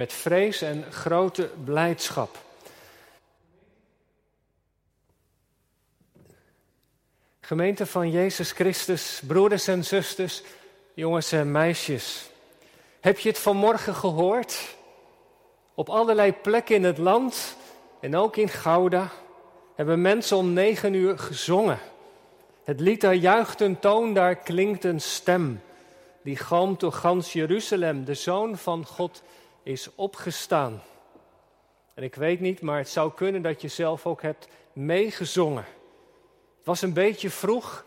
met vrees en grote blijdschap. Gemeente van Jezus Christus, broeders en zusters, jongens en meisjes. Heb je het vanmorgen gehoord? Op allerlei plekken in het land en ook in Gouda hebben mensen om negen uur gezongen. Het lied daar juicht een toon, daar klinkt een stem. Die galmt door gans Jeruzalem, de Zoon van God is opgestaan. En ik weet niet, maar het zou kunnen dat je zelf ook hebt meegezongen. Het was een beetje vroeg,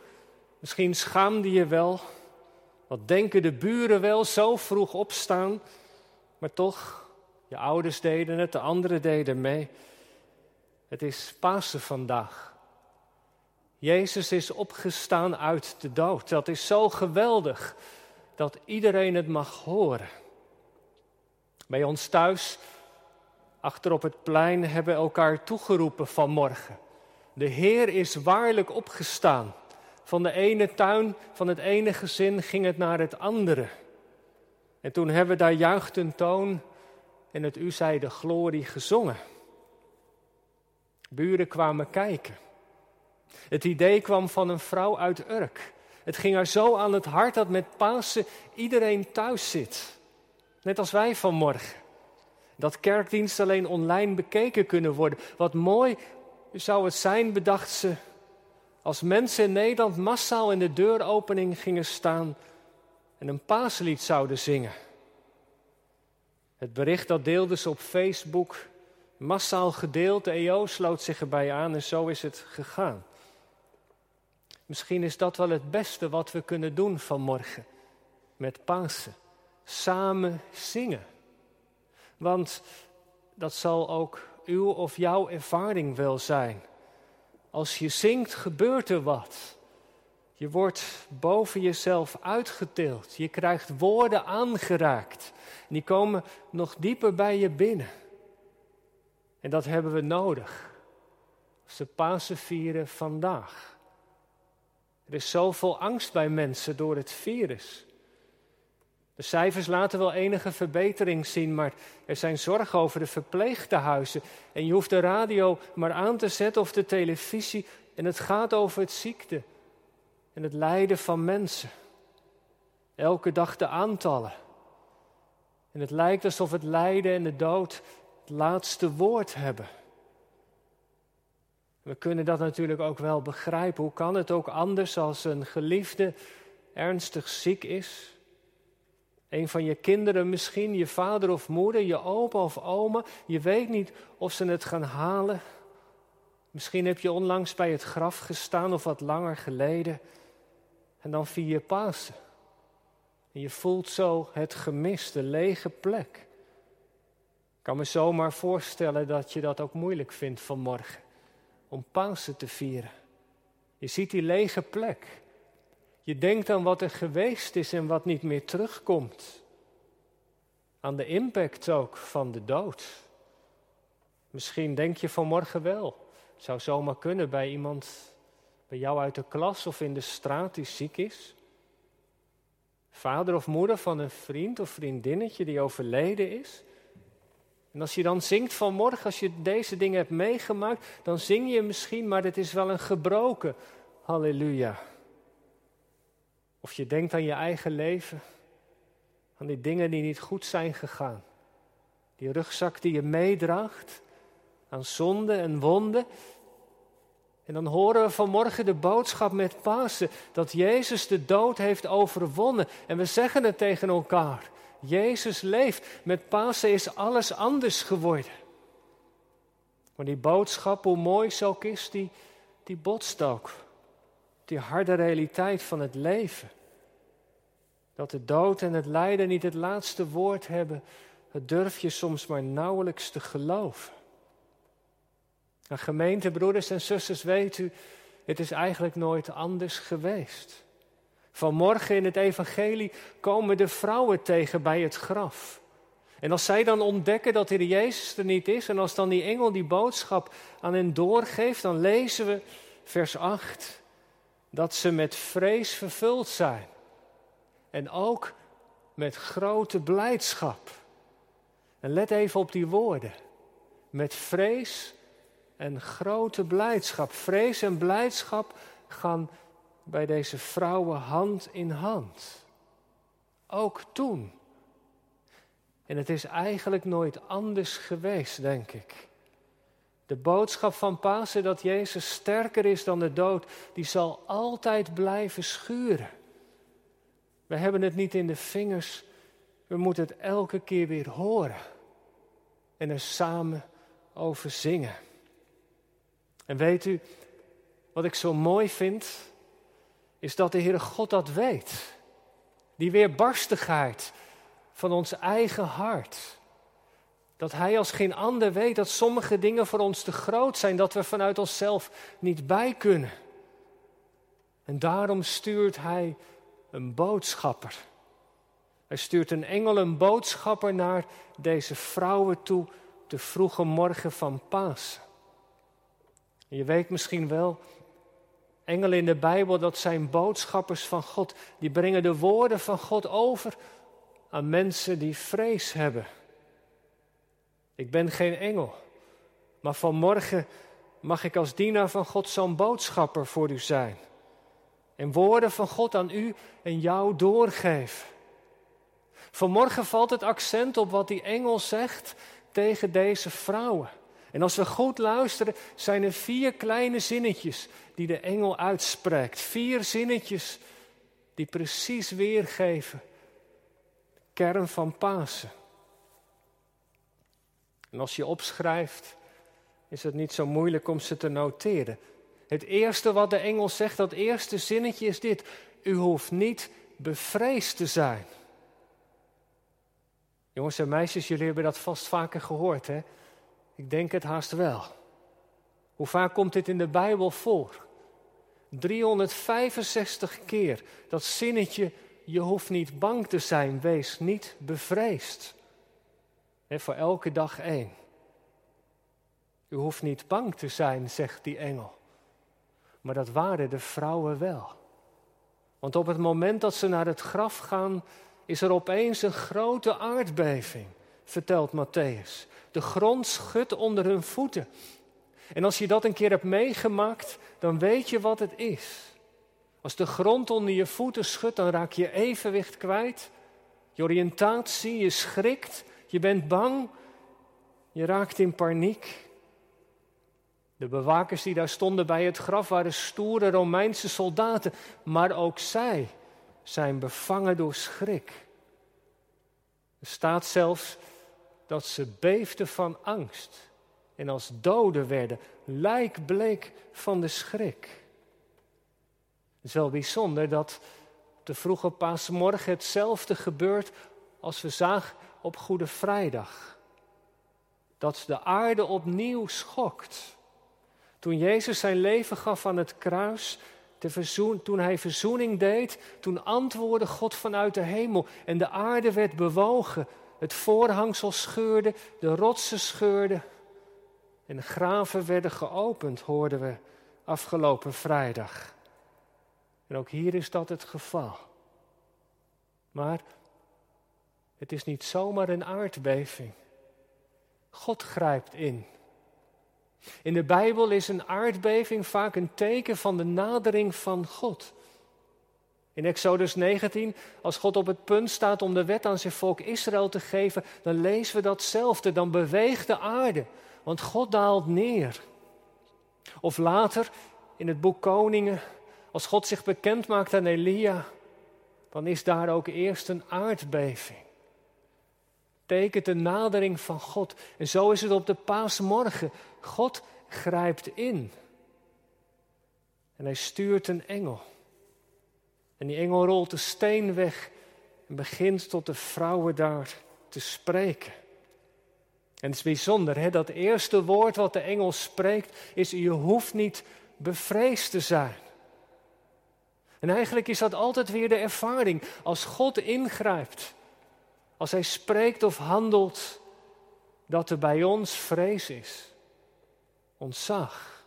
misschien schaamde je wel. Wat denken de buren wel, zo vroeg opstaan. Maar toch, je ouders deden het, de anderen deden mee. Het is Pasen vandaag. Jezus is opgestaan uit de dood. Dat is zo geweldig dat iedereen het mag horen. Bij ons thuis, achter op het plein, hebben elkaar toegeroepen vanmorgen. De Heer is waarlijk opgestaan. Van de ene tuin, van het ene gezin ging het naar het andere. En toen hebben we daar juicht een toon en het U zei de glorie gezongen. Buren kwamen kijken. Het idee kwam van een vrouw uit Urk. Het ging haar zo aan het hart dat met Pasen iedereen thuis zit. Net als wij vanmorgen. Dat kerkdiensten alleen online bekeken kunnen worden. Wat mooi zou het zijn, bedacht ze, als mensen in Nederland massaal in de deuropening gingen staan en een paaslied zouden zingen. Het bericht dat deelde ze op Facebook, massaal gedeeld, de EO sloot zich erbij aan en zo is het gegaan. Misschien is dat wel het beste wat we kunnen doen vanmorgen met Pasen samen zingen. Want dat zal ook uw of jouw ervaring wel zijn. Als je zingt, gebeurt er wat. Je wordt boven jezelf uitgetild. Je krijgt woorden aangeraakt. die komen nog dieper bij je binnen. En dat hebben we nodig. We Pasen vieren vandaag. Er is zoveel angst bij mensen door het virus. De cijfers laten wel enige verbetering zien, maar er zijn zorgen over de verpleegtehuizen. En je hoeft de radio maar aan te zetten of de televisie. En het gaat over het ziekte en het lijden van mensen. Elke dag de aantallen. En het lijkt alsof het lijden en de dood het laatste woord hebben. We kunnen dat natuurlijk ook wel begrijpen. Hoe kan het ook anders als een geliefde ernstig ziek is? Een van je kinderen misschien, je vader of moeder, je opa of oma. Je weet niet of ze het gaan halen. Misschien heb je onlangs bij het graf gestaan of wat langer geleden. En dan vier je Pasen. En je voelt zo het gemis, de lege plek. Ik kan me zomaar voorstellen dat je dat ook moeilijk vindt vanmorgen. Om Pasen te vieren. Je ziet die lege plek. Je denkt aan wat er geweest is en wat niet meer terugkomt. Aan de impact ook van de dood. Misschien denk je vanmorgen wel. Zou zomaar kunnen bij iemand, bij jou uit de klas of in de straat die ziek is. Vader of moeder van een vriend of vriendinnetje die overleden is. En als je dan zingt vanmorgen, als je deze dingen hebt meegemaakt, dan zing je misschien, maar het is wel een gebroken halleluja. Of je denkt aan je eigen leven, aan die dingen die niet goed zijn gegaan. Die rugzak die je meedraagt, aan zonde en wonden. En dan horen we vanmorgen de boodschap met Pasen dat Jezus de dood heeft overwonnen. En we zeggen het tegen elkaar. Jezus leeft. Met Pasen is alles anders geworden. Maar die boodschap, hoe mooi ze ook is, die, die botst ook die harde realiteit van het leven. Dat de dood en het lijden niet het laatste woord hebben, dat durf je soms maar nauwelijks te geloven. En gemeente, broeders en zusters, weet u, het is eigenlijk nooit anders geweest. Vanmorgen in het evangelie komen de vrouwen tegen bij het graf. En als zij dan ontdekken dat de Jezus er niet is, en als dan die engel die boodschap aan hen doorgeeft, dan lezen we vers 8 dat ze met vrees vervuld zijn. En ook met grote blijdschap. En let even op die woorden. Met vrees en grote blijdschap. Vrees en blijdschap gaan bij deze vrouwen hand in hand. Ook toen. En het is eigenlijk nooit anders geweest, denk ik. De boodschap van Pasen dat Jezus sterker is dan de dood, die zal altijd blijven schuren. We hebben het niet in de vingers, we moeten het elke keer weer horen en er samen over zingen. En weet u, wat ik zo mooi vind, is dat de Heere God dat weet. Die weerbarstigheid van ons eigen hart. Dat Hij als geen ander weet dat sommige dingen voor ons te groot zijn, dat we vanuit onszelf niet bij kunnen. En daarom stuurt Hij een boodschapper. Hij stuurt een engel, een boodschapper naar deze vrouwen toe, de vroege morgen van Pasen. Je weet misschien wel, engelen in de Bijbel, dat zijn boodschappers van God. Die brengen de woorden van God over aan mensen die vrees hebben. Ik ben geen engel, maar vanmorgen mag ik als dienaar van God zo'n boodschapper voor u zijn. En woorden van God aan u en jou doorgeven. Vanmorgen valt het accent op wat die engel zegt tegen deze vrouwen. En als we goed luisteren, zijn er vier kleine zinnetjes die de engel uitspreekt. Vier zinnetjes die precies weergeven kern van Pasen. En als je opschrijft, is het niet zo moeilijk om ze te noteren. Het eerste wat de engel zegt, dat eerste zinnetje is dit. U hoeft niet bevreesd te zijn. Jongens en meisjes, jullie hebben dat vast vaker gehoord, hè? Ik denk het haast wel. Hoe vaak komt dit in de Bijbel voor? 365 keer dat zinnetje, je hoeft niet bang te zijn, wees niet bevreesd. Voor elke dag één. U hoeft niet bang te zijn, zegt die engel. Maar dat waren de vrouwen wel. Want op het moment dat ze naar het graf gaan, is er opeens een grote aardbeving, vertelt Matthäus. De grond schudt onder hun voeten. En als je dat een keer hebt meegemaakt, dan weet je wat het is. Als de grond onder je voeten schudt, dan raak je evenwicht kwijt. Je oriëntatie, je schrikt, je bent bang, je raakt in paniek. De bewakers die daar stonden bij het graf waren stoere Romeinse soldaten, maar ook zij zijn bevangen door schrik. Er staat zelfs dat ze beefden van angst en als doden werden, lijkbleek van de schrik. Het is wel bijzonder dat de vroege paasmorgen hetzelfde gebeurt als we zagen op Goede Vrijdag. Dat de aarde opnieuw schokt. Toen Jezus zijn leven gaf aan het kruis, toen hij verzoening deed, toen antwoordde God vanuit de hemel en de aarde werd bewogen. Het voorhangsel scheurde, de rotsen scheurden en de graven werden geopend, hoorden we afgelopen vrijdag. En ook hier is dat het geval. Maar het is niet zomaar een aardbeving. God grijpt in. In de Bijbel is een aardbeving vaak een teken van de nadering van God. In Exodus 19, als God op het punt staat om de wet aan zijn volk Israël te geven, dan lezen we datzelfde. Dan beweegt de aarde, want God daalt neer. Of later in het boek Koningen, als God zich bekend maakt aan Elia, dan is daar ook eerst een aardbeving. Tekent de nadering van God. En zo is het op de paasmorgen. God grijpt in. En hij stuurt een engel. En die engel rolt de steen weg en begint tot de vrouwen daar te spreken. En het is bijzonder, hè? dat eerste woord wat de engel spreekt is: Je hoeft niet bevreesd te zijn. En eigenlijk is dat altijd weer de ervaring. Als God ingrijpt, als Hij spreekt of handelt, dat er bij ons vrees is, ontzag.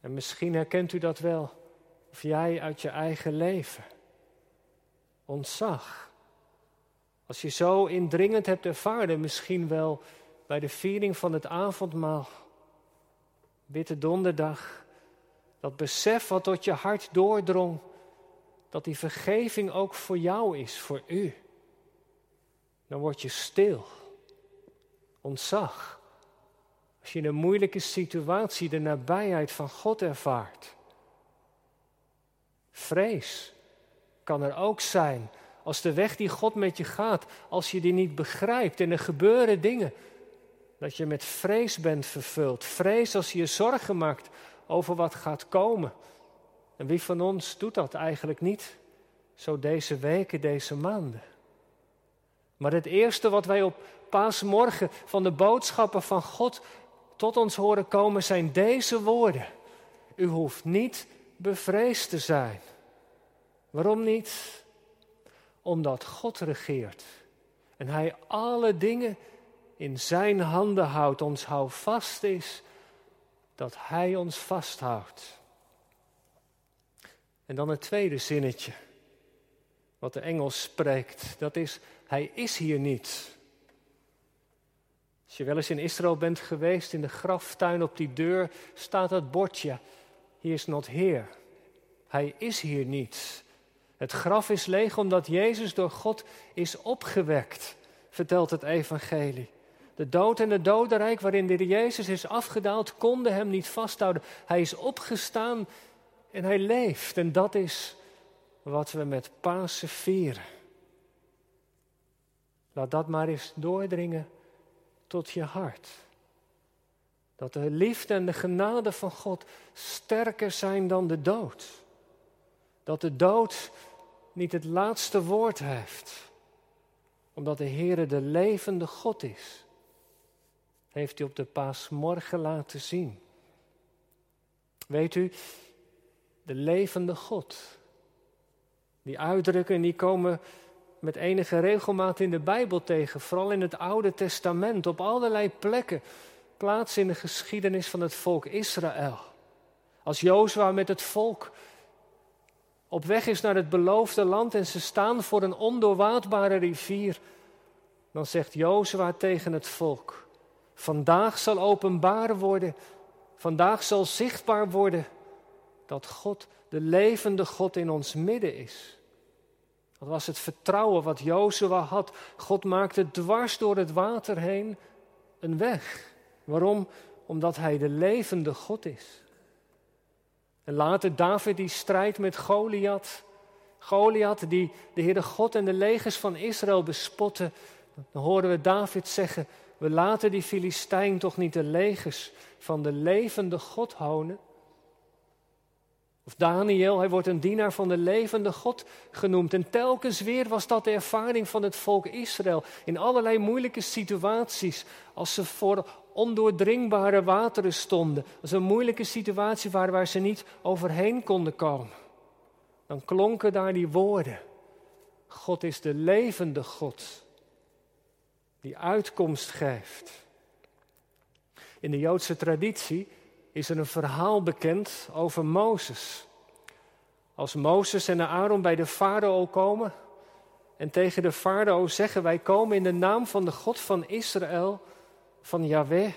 En misschien herkent u dat wel, of jij uit je eigen leven. Ontzag. Als je zo indringend hebt ervaren, misschien wel bij de viering van het avondmaal, Witte Donderdag, dat besef wat tot je hart doordrong, dat die vergeving ook voor jou is, voor u. Dan word je stil, ontzag. Als je in een moeilijke situatie de nabijheid van God ervaart. Vrees kan er ook zijn als de weg die God met je gaat, als je die niet begrijpt en er gebeuren dingen, dat je met vrees bent vervuld. Vrees als je je zorgen maakt over wat gaat komen. En wie van ons doet dat eigenlijk niet? Zo deze weken, deze maanden. Maar het eerste wat wij op paasmorgen van de boodschappen van God tot ons horen komen zijn deze woorden. U hoeft niet bevreesd te zijn. Waarom niet? Omdat God regeert en Hij alle dingen in Zijn handen houdt, ons houvast is dat Hij ons vasthoudt. En dan het tweede zinnetje, wat de Engels spreekt, dat is, Hij is hier niet. Als je wel eens in Israël bent geweest, in de graftuin op die deur staat dat bordje, He is not here. Hij is hier niet. Het graf is leeg omdat Jezus door God is opgewekt, vertelt het evangelie. De dood en het dodenrijk waarin de Jezus is afgedaald, konden hem niet vasthouden. Hij is opgestaan en hij leeft. En dat is wat we met Pasen vieren. Laat dat maar eens doordringen tot je hart. Dat de liefde en de genade van God sterker zijn dan de dood. Dat de dood niet het laatste woord heeft. Omdat de Heere de levende God is heeft hij op de paasmorgen laten zien. Weet u, de levende God. Die uitdrukkingen die komen met enige regelmaat in de Bijbel tegen, vooral in het Oude Testament, op allerlei plekken, plaats in de geschiedenis van het volk Israël. Als Jozua met het volk op weg is naar het beloofde land en ze staan voor een ondoorwaadbare rivier, dan zegt Jozua tegen het volk: vandaag zal openbaar worden, vandaag zal zichtbaar worden dat God, de levende God in ons midden is. Dat was het vertrouwen wat Jozua had. God maakte dwars door het water heen een weg. Waarom? Omdat hij de levende God is. En later David die strijdt met Goliath. Goliath die de Heere God en de legers van Israël bespotte. Dan horen we David zeggen, we laten die Filistijn toch niet de legers van de levende God houden? Of Daniel, hij wordt een dienaar van de levende God genoemd. En telkens weer was dat de ervaring van het volk Israël. In allerlei moeilijke situaties. Als ze voor ondoordringbare wateren stonden. Als een moeilijke situatie waren waar ze niet overheen konden komen. Dan klonken daar die woorden. God is de levende God die uitkomst geeft. In de Joodse traditie is er een verhaal bekend over Mozes. Als Mozes en Aaron bij de farao komen en tegen de farao zeggen: Wij komen in de naam van de God van Israël, van Yahweh.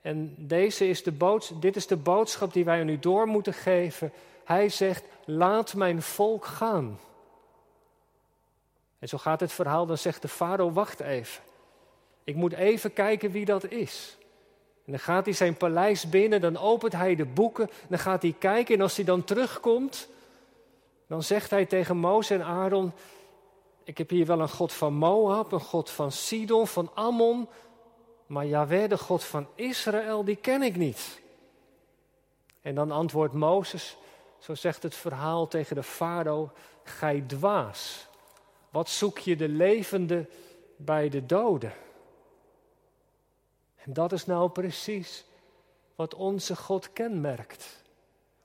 En deze is de boodschap, dit is de boodschap die wij aan u door moeten geven. Hij zegt: Laat mijn volk gaan. En zo gaat het verhaal, dan zegt de farao, wacht even. Ik moet even kijken wie dat is. En dan gaat hij zijn paleis binnen, dan opent hij de boeken, dan gaat hij kijken en als hij dan terugkomt, dan zegt hij tegen Mozes en Aaron, ik heb hier wel een God van Moab, een God van Sidon, van Ammon, maar Jaweh, de God van Israël, die ken ik niet. En dan antwoordt Mozes, zo zegt het verhaal tegen de farao, gij dwaas. Wat zoek je de levende bij de doden? En dat is nou precies wat onze God kenmerkt.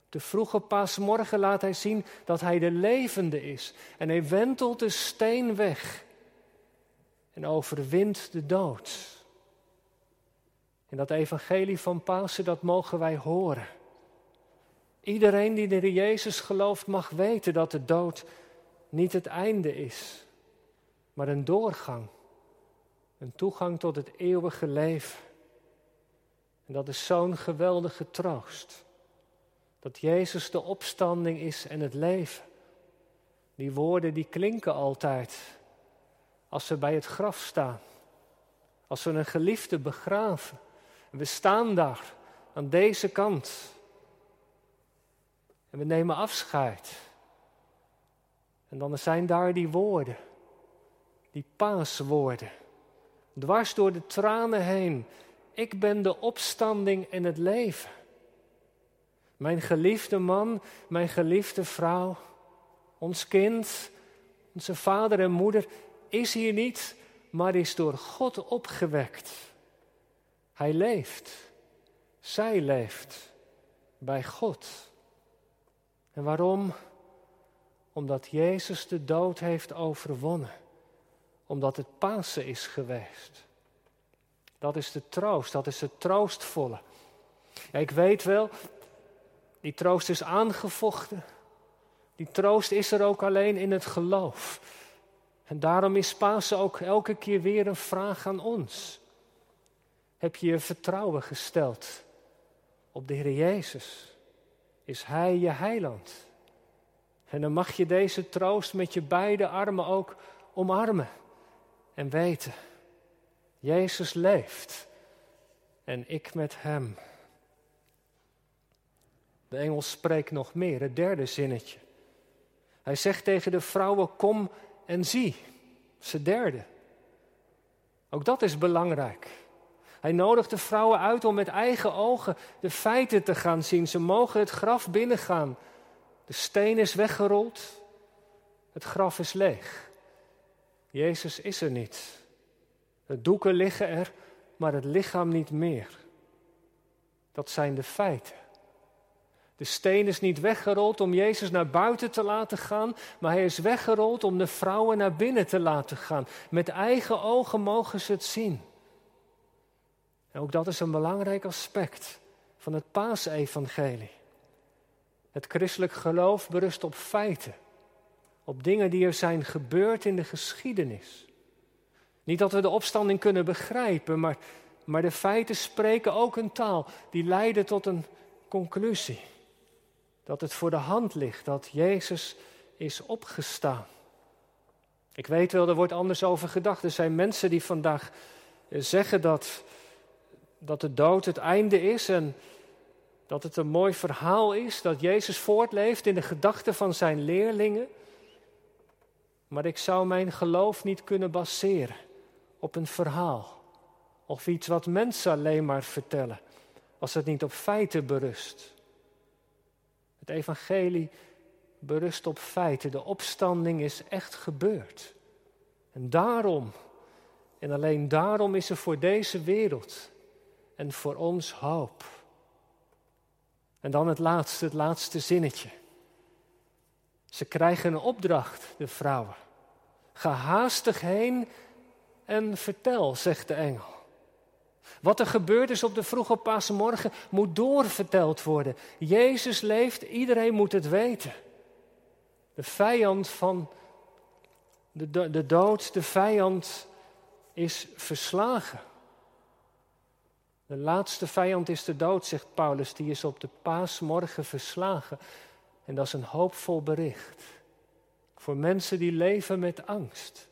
De vroege paasmorgen laat hij zien dat hij de levende is. En hij wentelt de steen weg en overwint de dood. En dat evangelie van Pasen, dat mogen wij horen. Iedereen die in Jezus gelooft mag weten dat de dood niet het einde is, maar een doorgang. Een toegang tot het eeuwige leven. En dat is zo'n geweldige troost. Dat Jezus de opstanding is en het leven. Die woorden die klinken altijd als we bij het graf staan. Als we een geliefde begraven. we staan daar aan deze kant. En we nemen afscheid. En dan zijn daar die woorden. Die paaswoorden. Dwars door de tranen heen. Ik ben de opstanding en het leven. Mijn geliefde man, mijn geliefde vrouw, ons kind, onze vader en moeder is hier niet, maar is door God opgewekt. Hij leeft. Zij leeft bij God. En waarom? Omdat Jezus de dood heeft overwonnen. Omdat het Pasen is geweest. Dat is de troost, dat is het troostvolle. Ja, ik weet wel, die troost is aangevochten. Die troost is er ook alleen in het geloof. En daarom is Pasen ook elke keer weer een vraag aan ons. Heb je je vertrouwen gesteld op de Heer Jezus? Is Hij je heiland? En dan mag je deze troost met je beide armen ook omarmen en weten. Jezus leeft en ik met Hem. De engel spreekt nog meer, het derde zinnetje. Hij zegt tegen de vrouwen: Kom en zie. Ze derde. Ook dat is belangrijk. Hij nodigt de vrouwen uit om met eigen ogen de feiten te gaan zien. Ze mogen het graf binnengaan. De steen is weggerold. Het graf is leeg. Jezus is er niet. De doeken liggen er, maar het lichaam niet meer. Dat zijn de feiten. De steen is niet weggerold om Jezus naar buiten te laten gaan, maar hij is weggerold om de vrouwen naar binnen te laten gaan. Met eigen ogen mogen ze het zien. En ook dat is een belangrijk aspect van het paasevangelie. Het christelijk geloof berust op feiten, op dingen die er zijn gebeurd in de geschiedenis. Niet dat we de opstanding kunnen begrijpen, maar, maar de feiten spreken ook een taal die leiden tot een conclusie dat het voor de hand ligt dat Jezus is opgestaan. Ik weet wel, er wordt anders over gedacht. Er zijn mensen die vandaag zeggen dat, dat de dood het einde is en dat het een mooi verhaal is, dat Jezus voortleeft in de gedachten van zijn leerlingen. Maar ik zou mijn geloof niet kunnen baseren op een verhaal of iets wat mensen alleen maar vertellen, als het niet op feiten berust. Het evangelie berust op feiten. De opstanding is echt gebeurd. En daarom, en alleen daarom is er voor deze wereld en voor ons hoop. En dan het laatste, het laatste zinnetje. Ze krijgen een opdracht, de vrouwen. Ga haastig heen en vertel, zegt de engel. Wat er gebeurd is op de vroege paasmorgen moet doorverteld worden. Jezus leeft, iedereen moet het weten. De vijand van de, de dood, de vijand is verslagen. De laatste vijand is de dood, zegt Paulus, die is op de paasmorgen verslagen. En dat is een hoopvol bericht. Voor mensen die leven met angst.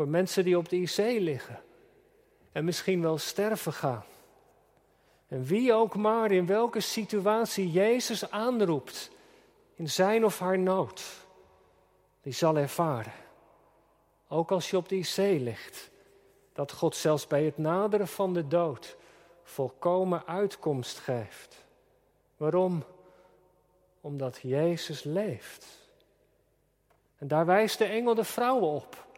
Voor mensen die op de IC liggen en misschien wel sterven gaan. En wie ook maar in welke situatie Jezus aanroept, in zijn of haar nood, die zal ervaren, ook als je op de IC ligt, dat God zelfs bij het naderen van de dood volkomen uitkomst geeft. Waarom? Omdat Jezus leeft. En daar wijst de engel de vrouwen op.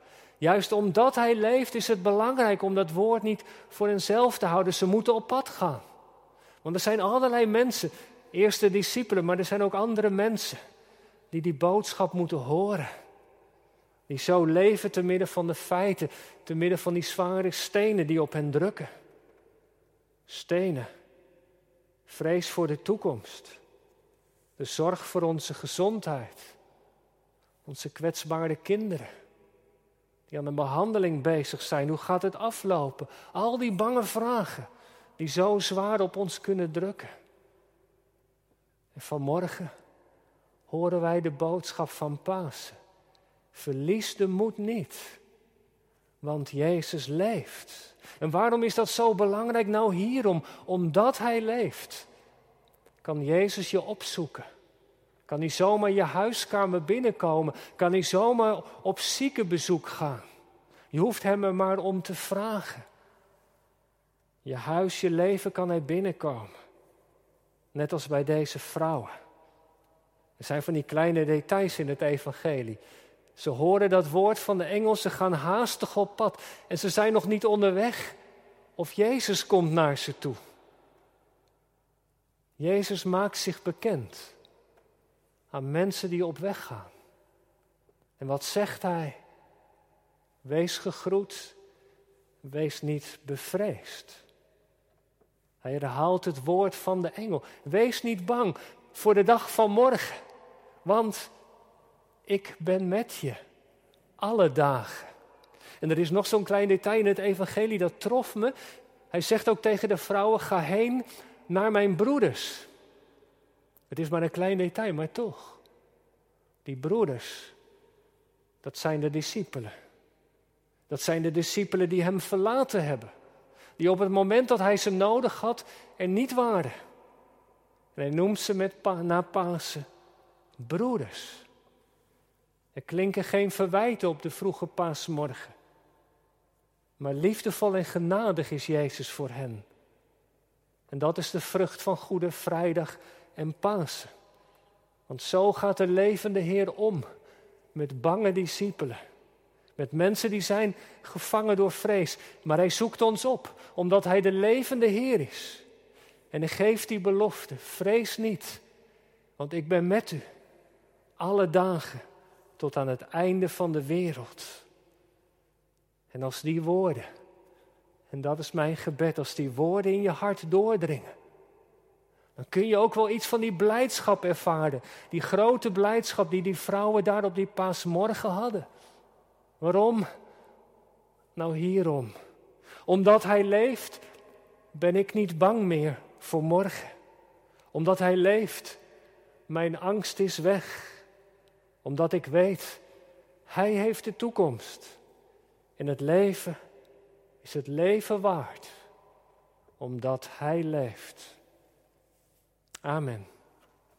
Juist omdat hij leeft is het belangrijk om dat woord niet voor henzelf te houden. Ze moeten op pad gaan. Want er zijn allerlei mensen, eerste discipelen, maar er zijn ook andere mensen die die boodschap moeten horen. Die zo leven te midden van de feiten, te midden van die zware stenen die op hen drukken. Stenen. Vrees voor de toekomst. De zorg voor onze gezondheid. Onze kwetsbare kinderen die aan een behandeling bezig zijn. Hoe gaat het aflopen? Al die bange vragen die zo zwaar op ons kunnen drukken. En vanmorgen horen wij de boodschap van Pasen. Verlies de moed niet, want Jezus leeft. En waarom is dat zo belangrijk? Nou hierom, omdat Hij leeft. Kan Jezus je opzoeken? Kan hij zomaar je huiskamer binnenkomen? Kan hij zomaar op ziekenbezoek gaan? Je hoeft hem er maar om te vragen. Je huis, je leven kan hij binnenkomen. Net als bij deze vrouwen. Er zijn van die kleine details in het evangelie. Ze horen dat woord van de engel, ze gaan haastig op pad en ze zijn nog niet onderweg of Jezus komt naar ze toe. Jezus maakt zich bekend aan mensen die op weg gaan. En wat zegt hij? Wees gegroet, wees niet bevreesd. Hij herhaalt het woord van de engel. Wees niet bang voor de dag van morgen, want ik ben met je alle dagen. En er is nog zo'n klein detail in het evangelie dat trof me. Hij zegt ook tegen de vrouwen: ga heen naar mijn broeders. Het is maar een klein detail, maar toch. Die broeders, dat zijn de discipelen. Dat zijn de discipelen die hem verlaten hebben. Die op het moment dat hij ze nodig had er niet waren. En hij noemt ze met na Pasen broeders. Er klinken geen verwijten op de vroege paasmorgen. Maar liefdevol en genadig is Jezus voor hen. En dat is de vrucht van Goede Vrijdag en Pasen. Want zo gaat de levende Heer om met bange discipelen. Met mensen die zijn gevangen door vrees. Maar hij zoekt ons op, omdat hij de levende Heer is. En hij geeft die belofte: vrees niet, want ik ben met u alle dagen tot aan het einde van de wereld. En als die woorden, en dat is mijn gebed, als die woorden in je hart doordringen, dan kun je ook wel iets van die blijdschap ervaren. Die grote blijdschap die die vrouwen daar op die paasmorgen hadden. Waarom? Nou hierom. Omdat Hij leeft, ben ik niet bang meer voor morgen. Omdat Hij leeft, mijn angst is weg. Omdat ik weet, Hij heeft de toekomst. En het leven is het leven waard, omdat Hij leeft. Amen.